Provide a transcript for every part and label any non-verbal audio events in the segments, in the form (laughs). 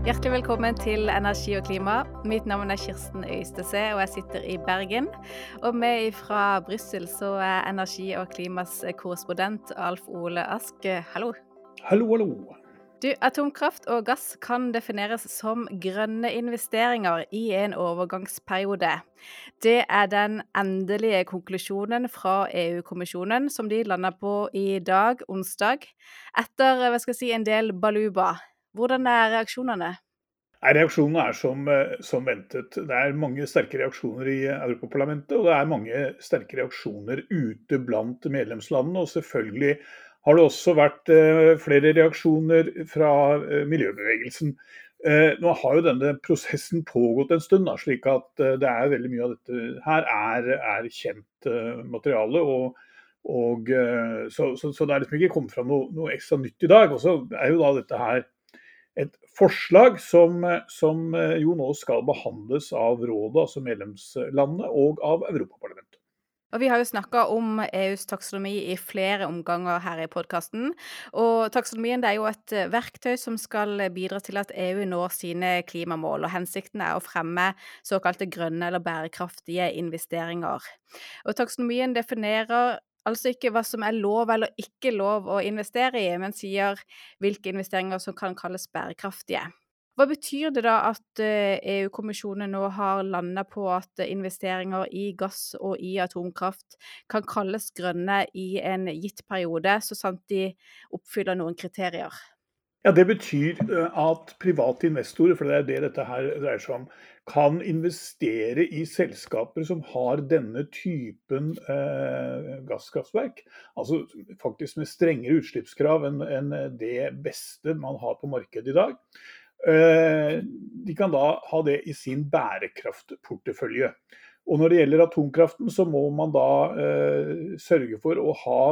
Hjertelig velkommen til Energi og klima. Mitt navn er Kirsten Øystese, og jeg sitter i Bergen. Og med fra Brussel så er energi og klimas korrespondent Alf Ole Ask. Hallo. Hallo, hallo. Du, atomkraft og gass kan defineres som grønne investeringer i en overgangsperiode. Det er den endelige konklusjonen fra EU-kommisjonen som de landa på i dag, onsdag, etter hva skal jeg si, en del baluba. Hvordan er reaksjonene? Reaksjonene er som, eh, som, ventet. Det er mange sterke reaksjoner i Europaparlamentet, og det er mange sterke reaksjoner ute blant medlemslandene. Og selvfølgelig har det også vært eh, flere reaksjoner fra eh, miljøbevegelsen. Nå har jo denne prosessen pågått en stund, da, slik at det er veldig mye av dette her er, er kjent materiale. og og, så, så, så, det er liksom ikke kommet fram noe, noe, ekstra nytt i dag. Og så er jo da dette her et forslag som, som, eh, jo nå skal behandles av rådet, altså medlemslandene, og av Europaparlamentet. Og Vi har jo snakka om EUs taksonomi i flere omganger her i podkasten. Og taksonomien er jo et eh, verktøy som skal bidra til at EU når sine klimamål. og Hensikten er å fremme såkalte grønne eller bærekraftige investeringer. Og Taksonomien definerer altså ikke hva som er lov eller ikke lov å investere i, men sier hvilke investeringer som kan kalles bærekraftige. Hva betyr det da at EU-kommisjonen eh, e nå har landa på at investeringer i gass og i atomkraft kan kalles grønne i en gitt periode, så sant de oppfyller noen kriterier? Ja, Det betyr eh, at private investorer, for det er det dette her dreier seg om, kan investere i selskaper som har denne typen eh, gasskraftverk. Altså faktisk med strengere utslippskrav enn en det beste man har på markedet i dag. Eh, de kan da ha det i sin bærekraftportefølje. Og Når det gjelder atomkraften, så må man da eh, sørge for å ha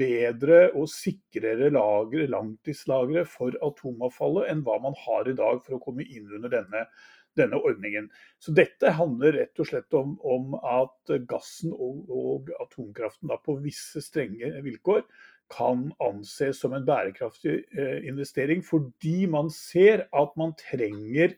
bedre og sikrere lagre, langtidslagre for atomavfallet enn hva man har i dag for å komme inn under denne, denne ordningen. Så Dette handler rett og slett om, om at gassen og, og atomkraften på visse strenge vilkår kan anses som en bærekraftig eh, investering, fordi man ser at man trenger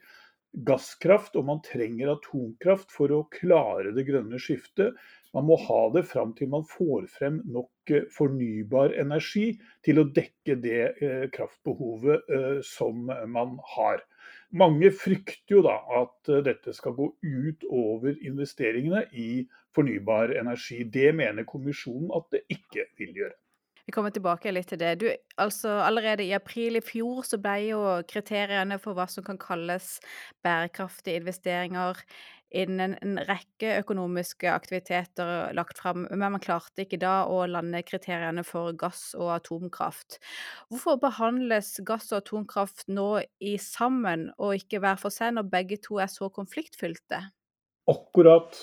gasskraft og man trenger atomkraft for å klare det grønne skiftet. Man må ha det fram til man får frem nok eh, fornybar energi til å dekke det eh, kraftbehovet eh, som man har. Mange frykter jo da at dette skal gå ut over investeringene i fornybar energi. Det mener kommisjonen at det ikke vil gjøre. Vi kommer tilbake litt til det. Du, altså Allerede i april i fjor så ble jo kriteriene for hva som kan kalles bærekraftige investeringer innen en rekke økonomiske aktiviteter lagt fram, men man klarte ikke da å lande kriteriene for gass og atomkraft. Hvorfor behandles gass og atomkraft nå i sammen og ikke hver for seg, når begge to er så konfliktfylte? Akkurat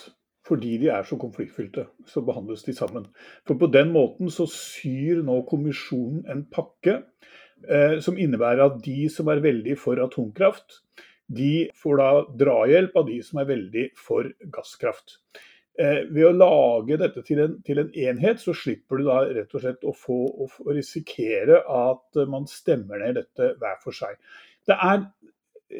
fordi de er så konfliktfylte, så behandles de sammen. For på den måten så syr nå kommisjonen en pakke eh, som innebærer at de som er veldig for atomkraft, de får da drahjelp av de som er veldig for gasskraft. Eh, ved å lage dette til en, til en, enhet, så slipper du da rett og slett å, få, å, risikere at man stemmer ned dette hver for seg. Det er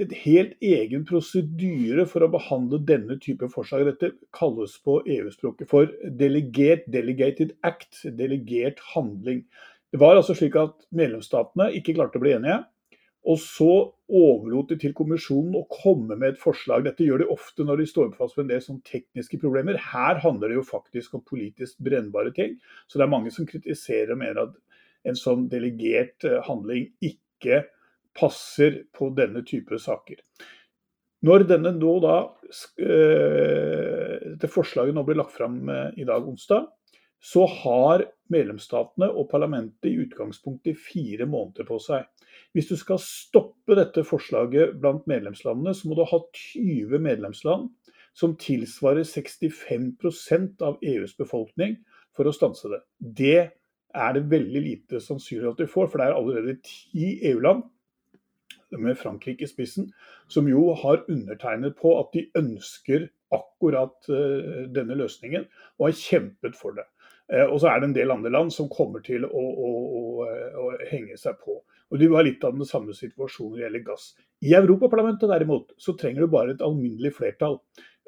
et helt egen prosedyre for å behandle denne type forslag. Dette kalles på EU-språket for delegert delegated act, delegert handling. Det var altså slik at medlemsstatene ikke klarte å bli enige. Og så overlot de til kommisjonen å komme med et forslag. Dette gjør de ofte når de står fast med en del sånn tekniske problemer. Her handler det jo faktisk om politisk brennbare ting. Så det er mange som kritiserer og mener at en sånn delegert eh, handling ikke passer på denne type saker. Når denne nå da, eh, dette forslaget nå blir lagt fram eh, i dag, onsdag, så har medlemsstatene og parlamentet i utgangspunktet fire måneder på seg. Hvis du skal stoppe dette forslaget blant medlemslandene, så må du ha 20 medlemsland som tilsvarer 65% av EUs befolkning for å stanse det. Det er det veldig lite sannsynlig at de får, for det er allerede ti EU-land med Frankrike i spissen, som jo har undertegnet på at de ønsker akkurat eh, denne løsningen, og har kjempet for det. Eh, og så er det en del andre land som kommer til å, å, å, å henge seg på. Og du var litt av den samme situasjonen når det gjelder gass. I Europaparlamentet derimot, så trenger du bare et alminnelig flertall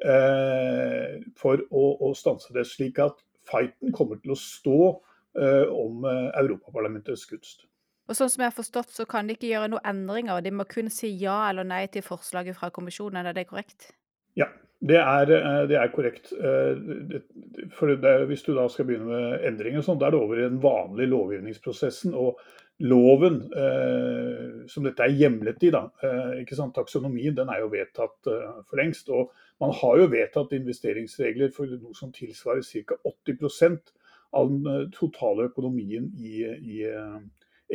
eh, for å, å, stanse det. Slik at fighten kommer til å stå eh, om eh, Europaparlamentets gunst. Og sånn som jeg har forstått, så kan de ikke gjøre noen endringer. De må kun si ja eller nei til forslaget fra kommisjonen, er det korrekt? Ja, det er, eh, det er korrekt. Eh, for det, hvis du da skal begynne med endringer, sånn, da er det over i den vanlige lovgivningsprosessen. og Loven eh, som dette er hjemlet i, da, eh, taksonomien, den er jo vedtatt eh, for lengst. og Man har jo vedtatt investeringsregler for noe som tilsvarer ca. 80% av den eh, totale økonomien i, i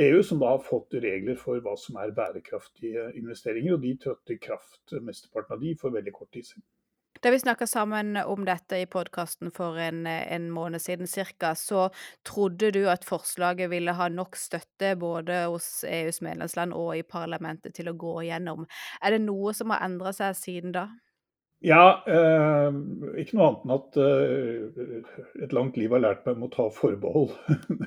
EU, som da har fått regler for hva som er bærekraftige investeringer. og De trådte i kraft, mesteparten av de, for veldig kort tid siden. Da vi snakka sammen om dette i podkasten for en, en, måned siden ca., så trodde du at forslaget ville ha nok støtte både hos EUs medlemsland og i parlamentet til å gå igjennom. Er det noe som har endra seg siden da? Ja, eh, ikke noe annet enn at eh, et langt liv har lært meg om å ta forbehold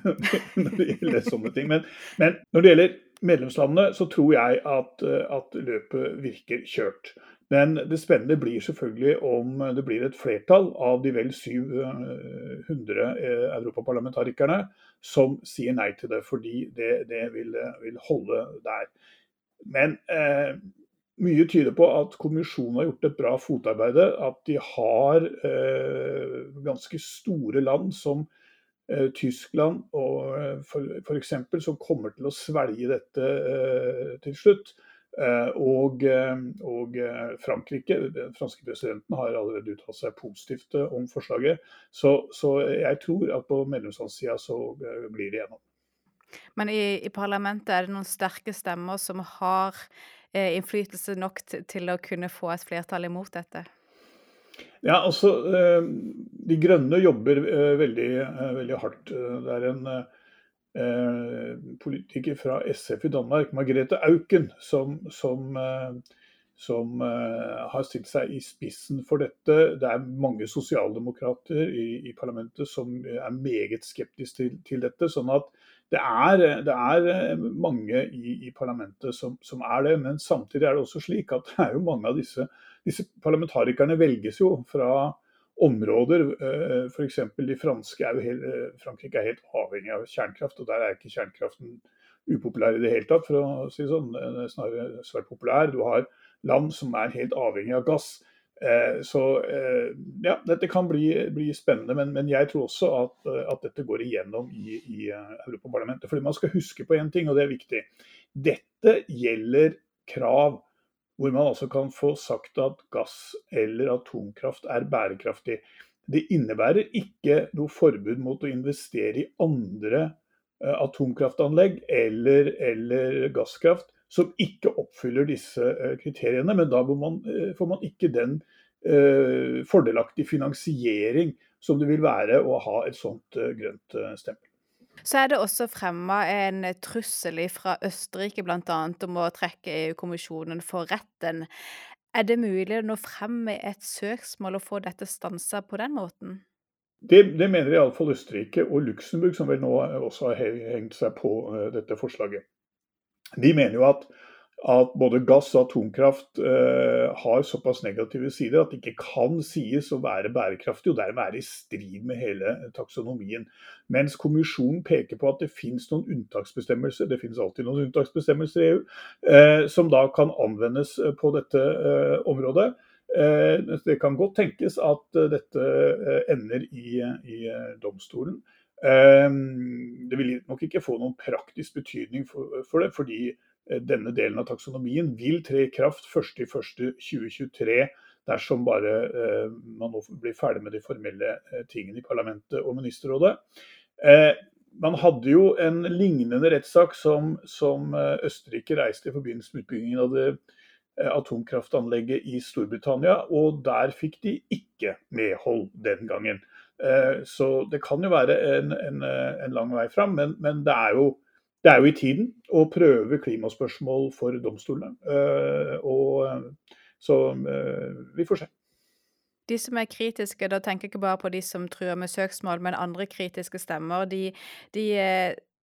(laughs) når det gjelder sånne ting. Men, men, når det gjelder medlemslandene, så tror jeg at, at, løpet virker kjørt. Men det spennende blir selvfølgelig om det blir et flertall av de vel 700 eh, europaparlamentarikerne som sier nei til det, fordi det, det vil, vil, holde der. Men eh, mye tyder på at kommisjonen har gjort et bra fotarbeide. At de har eh, ganske store land som eh, Tyskland og eh, f.eks. som kommer til å svelge dette eh, til slutt. Eh, og, eh, og, Frankrike, den franske presidenten, har allerede uttalt seg positivt om forslaget. Så, så jeg tror at på medlemslandssida så blir det gjennom. Men i, i parlamentet er det noen sterke stemmer som har Eh, innflytelse nok til å kunne få et flertall imot dette? Ja, altså eh, De Grønne jobber eh, veldig, veldig hardt. Det er en politiker fra SF i Danmark, Margrethe Auken, som, som, som har stilt seg i spissen for dette. Det er mange sosialdemokrater i, i parlamentet som er meget skeptiske til, til dette. sånn at det er, det er eh, mange i, i parlamentet som, som, er det, men samtidig er det også slik at det er jo mange av disse, disse parlamentarikerne velges jo fra områder. Eh, F.eks. de franske er helt, eh, Frankrike er helt avhengig av kjernekraft, og der er ikke kjernekraften upopulær i det hele tatt, for å si det sånn. Er snarere svært populær. Du har land som er helt avhengig av gass. Eh, så ja, dette kan bli, bli spennende, men, men, jeg tror også at, at dette går igjennom i, i Europaparlamentet. Fordi man skal huske på én ting, og det er viktig. Dette gjelder krav hvor man altså kan få sagt at gass eller atomkraft er bærekraftig. Det innebærer ikke noe forbud mot å investere i andre atomkraftanlegg eller, eller gasskraft som ikke oppfyller disse eh, kriteriene. Men da man, eh, får man ikke den fordelaktige finansiering som det vil være å ha et sånt grønt stempel. Så er det også fremma en trussel fra Østerrike bl.a. om å trekke EU-kommisjonen for retten. Er det mulig å nå frem med et søksmål og få dette stansa på den måten? Det, det mener iallfall Østerrike og Luxembourg, som vel nå også har hengt seg på dette forslaget. De mener jo at, at både gass og atomkraft eh, har såpass negative sider at det ikke kan sies å være bærekraftig, og dermed er i strid med hele taksonomien. Mens kommisjonen peker på at det finnes noen unntaksbestemmelser, det finnes alltid noen unntaksbestemmelser i EU, eh, som da kan anvendes eh, på dette eh, området. Eh, det kan godt tenkes at eh, dette ender i, i domstolen. Det vil nok ikke få noen praktisk betydning for det, fordi denne delen av taksonomien vil tre i kraft 1.1.2023 dersom bare eh, man nå blir ferdig med de formelle eh, tingene i parlamentet og ministerrådet. Man hadde jo en lignende rettssak som, som Østerrike reiste i forbindelse med utbyggingen av det atomkraftanlegget i Storbritannia, og der fikk de ikke medhold den gangen. Eh, så det kan jo være en, en, eh, en lang vei fram, men, men det, er jo, det, er jo, i tiden å prøve klimaspørsmål for domstolene. Eh, og, så vi får se. De som er kritiske, da tenker jeg ikke bare på de som truer med søksmål, men andre kritiske stemmer, de, de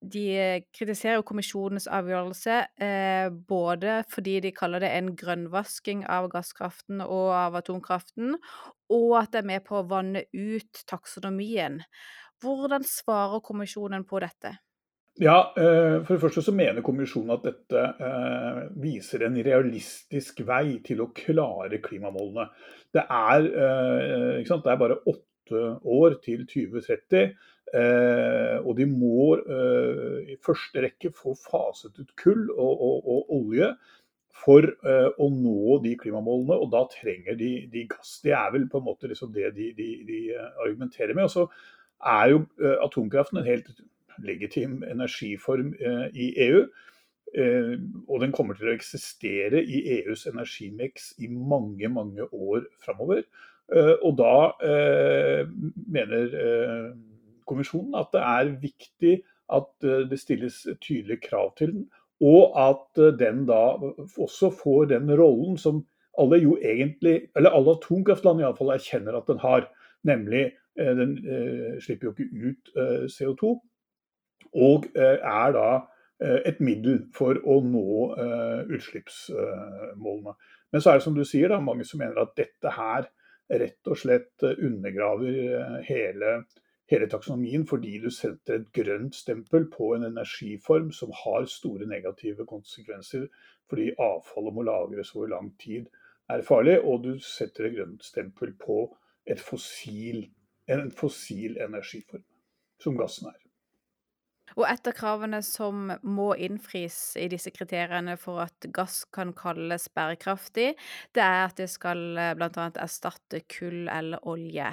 de kritiserer kommisjonens avgjørelse eh, både fordi de kaller det en grønnvasking av gasskraften og av atomkraften, og at det er med på å vanne ut taksonomien. Hvordan svarer kommisjonen på dette? Ja, eh, For det første så mener kommisjonen at dette eh, viser en realistisk vei til å klare klimamålene. Det er, sant, det er bare åtte år til 2030. Eh, og de må eh, i første rekke få faset ut kull og, og, og olje for eh, å nå de klimamålene. Og da trenger de, de, gass. Det er vel på en måte liksom det de, de, de, argumenterer med. Og så er jo atomkraften en helt legitim energiform i EU. og den kommer til å eksistere i EUs energimiks i mange, mange år framover. og da mener kommisjonen at det er viktig at eh, det stilles tydelige krav til den. Og at eh, den da også får den rollen som alle jo egentlig, eller alle atomkraftland iallfall erkjenner at den har. Nemlig eh, den eh, slipper jo ikke ut eh, CO2. Og eh, er da et middel for å nå utslippsmålene. Men så er det som du sier, da, mange som mener at dette her rett og slett undergraver hele hele taksonomien fordi du setter et grønt stempel på en energiform som har store negative konsekvenser fordi avfallet må lagres over lang tid er farlig, og du setter et grønt stempel på fossil, en fossil energiform, som gassen er. Og et av kravene som må innfris i disse kriteriene for at gass kan kalles bærekraftig, det er at det skal eh, bl.a. erstatte kull eller olje.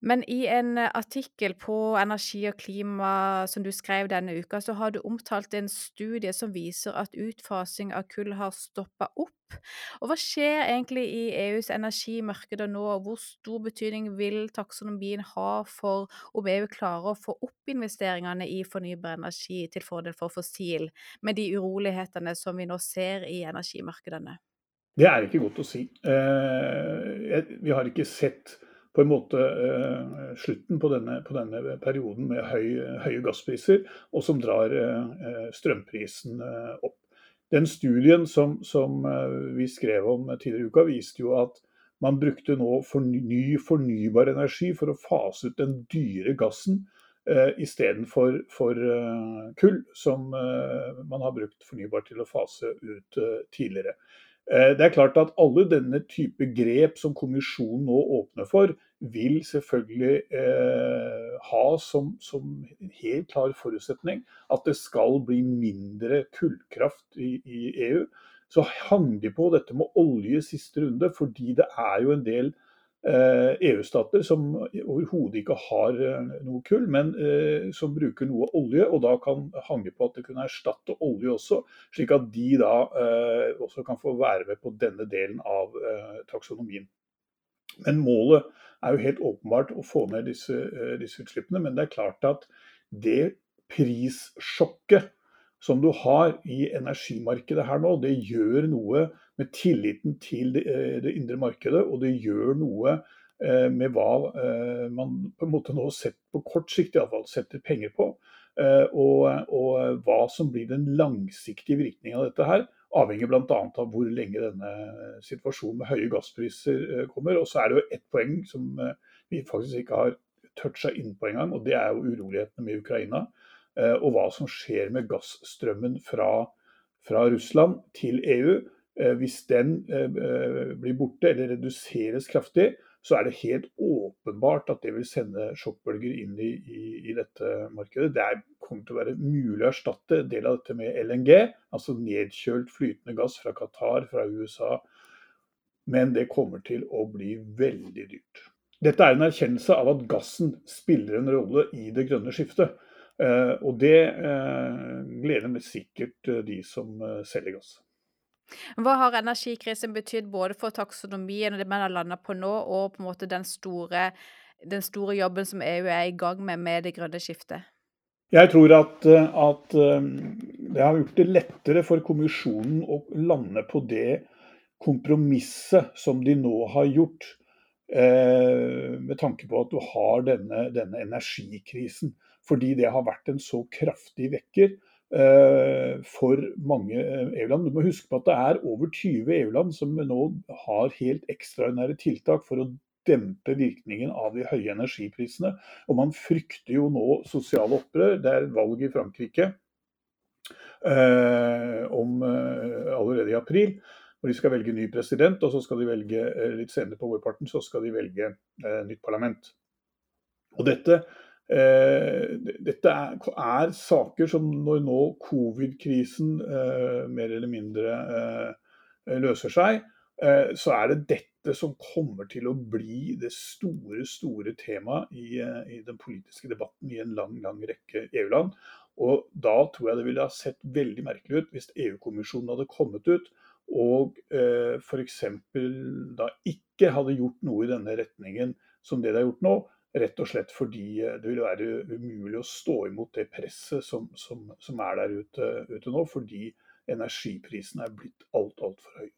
Men i en eh, artikkel på Energi og klima som du skrev denne uka, så har du omtalt en studie som viser at utfasing av kull har stoppa opp. Og hva skjer egentlig i EUs energimarkeder nå, og hvor stor betydning vil taksonomien ha for om EU klarer å få opp investeringene i fornybar energi til fordel for fossil, med de urolighetene som vi nå ser i energimarkedene? Det er ikke godt å si. Eh, vi har ikke sett på en måte eh, slutten på denne, på denne, perioden med høy, høye gasspriser, og som drar eh, strømprisen eh, opp. Den studien som, som, vi skrev om tidligere i uka, viste jo at man brukte nå forny, ny fornybar energi for å fase ut den dyre gassen eh, istedenfor for, uh, kull, som man har brukt fornybar til å fase ut tidligere. Eh, det er klart at alle denne type grep som kommisjonen nå åpner for, vil selvfølgelig eh, ha som, som, helt klar forutsetning at det skal bli mindre kullkraft i, i, EU. Så hang de på dette med olje siste runde, fordi det er jo en del EU-stater eh, e som overhodet ikke har eh, noe kull, men eh, som bruker noe olje, og da kan hange på at det kunne erstatte olje også, slik at de da også kan få være med på denne delen av taksonomien. Men målet er jo helt åpenbart å få ned disse, disse utslippene, men det er klart at det prissjokket som du har i energimarkedet her nå, det gjør noe med tilliten til det, eh, det indre markedet, og det gjør noe eh, med hva eh, man på en måte nå sett, på kort sikt iallfall setter penger på. Og, og hva som blir den langsiktige virkningen av dette her, avhenger bl.a. av hvor lenge denne situasjonen med høye gasspriser kommer. Og så er det jo ett poeng som vi faktisk ikke har toucha inn på engang, og det er jo urolighetene med Ukraina. Eh, og hva som skjer med gassstrømmen fra, fra Russland til EU. Eh, hvis den eh, blir borte eller reduseres kraftig, så er det helt åpenbart at det vil sende sjokkbølger inn i, i, i, dette markedet. Det er, kommer til å være mulig å erstatte del av dette med LNG, altså nedkjølt flytende gass fra Qatar, fra USA. Men det kommer til å bli veldig dyrt. Dette er en erkjennelse av at gassen spiller en rolle i det grønne skiftet. Eh, og det eh, gleder meg sikkert eh, de som selger gass. Hva har energikrisen betydd både for taksonomien og det man har landa på nå, og på en måte den store, den store, jobben som EU er i gang med med det grønne skiftet? Jeg tror at, at, det har gjort det lettere for kommisjonen å lande på det kompromisset som de nå har gjort eh, med tanke på at du har denne, denne energikrisen. Fordi det har vært en så kraftig vekker eh, for mange EU-land. Du må huske på at det er over 20 EU-land som nå har helt ekstraordinære tiltak for å dempe virkningen av de høye energiprisene. Og man frykter jo nå sosiale opprør. Det er valg i Frankrike eh, om, eh, allerede i april. Hvor de skal velge ny president, og så skal de velge eh, litt senere på vårparten så skal de velge eh, nytt parlament. Og dette, eh, dette er, er, saker som når nå covid-krisen eh, mer eller mindre løser seg, så er det dette som kommer til å bli det store, store temaet i, i den politiske debatten i en lang, lang rekke EU-land. Og da tror jeg det ville ha sett veldig merkelig ut hvis EU-kommisjonen hadde kommet ut og eh, f.eks. da ikke hadde gjort noe i denne retningen som det de har gjort nå. Rett og slett fordi eh, det ville være umulig å stå imot det presset som, som, som er der ute, ute, nå, fordi energiprisene er blitt alt, altfor høye.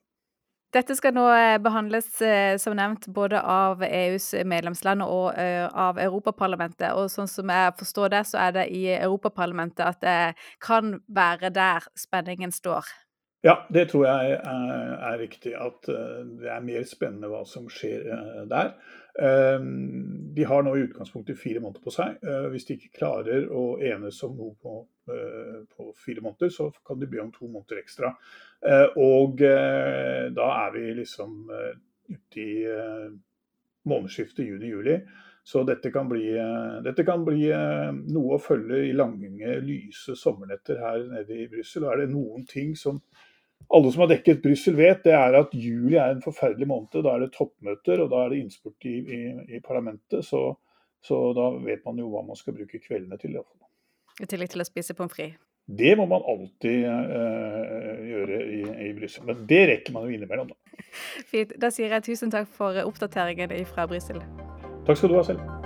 Dette skal nå eh, behandles eh, som nevnt både av EUs medlemsland og av Europaparlamentet. Og sånn som jeg forstår det, så er det i Europaparlamentet at det kan være der spenningen står. Ja, det tror jeg er, riktig. At det er mer spennende hva som skjer der. De har nå i utgangspunktet fire måneder på seg. Hvis de ikke klarer å enes om noe på fire måneder, så kan de be om to måneder ekstra. Og da er vi liksom ute i månedsskiftet juni-juli. Så dette kan, bli, dette kan, bli, noe å følge i lange, lyse sommernetter her nede i Brussel. Er det noen ting som alle som har dekket Brussel vet, det er at juli er en forferdelig måned. Da er det toppmøter, og da er det innspurt i, i, i parlamentet. Så, så, da vet man jo hva man skal bruke kveldene til. I tillegg til å spise pommes frites? Det må man alltid uh, gjøre i, i Brussel. Men det rekker man jo innimellom, da. (laughs) Fint. Da sier jeg tusen takk for oppdateringen fra Brussel. Takk skal du ha selv.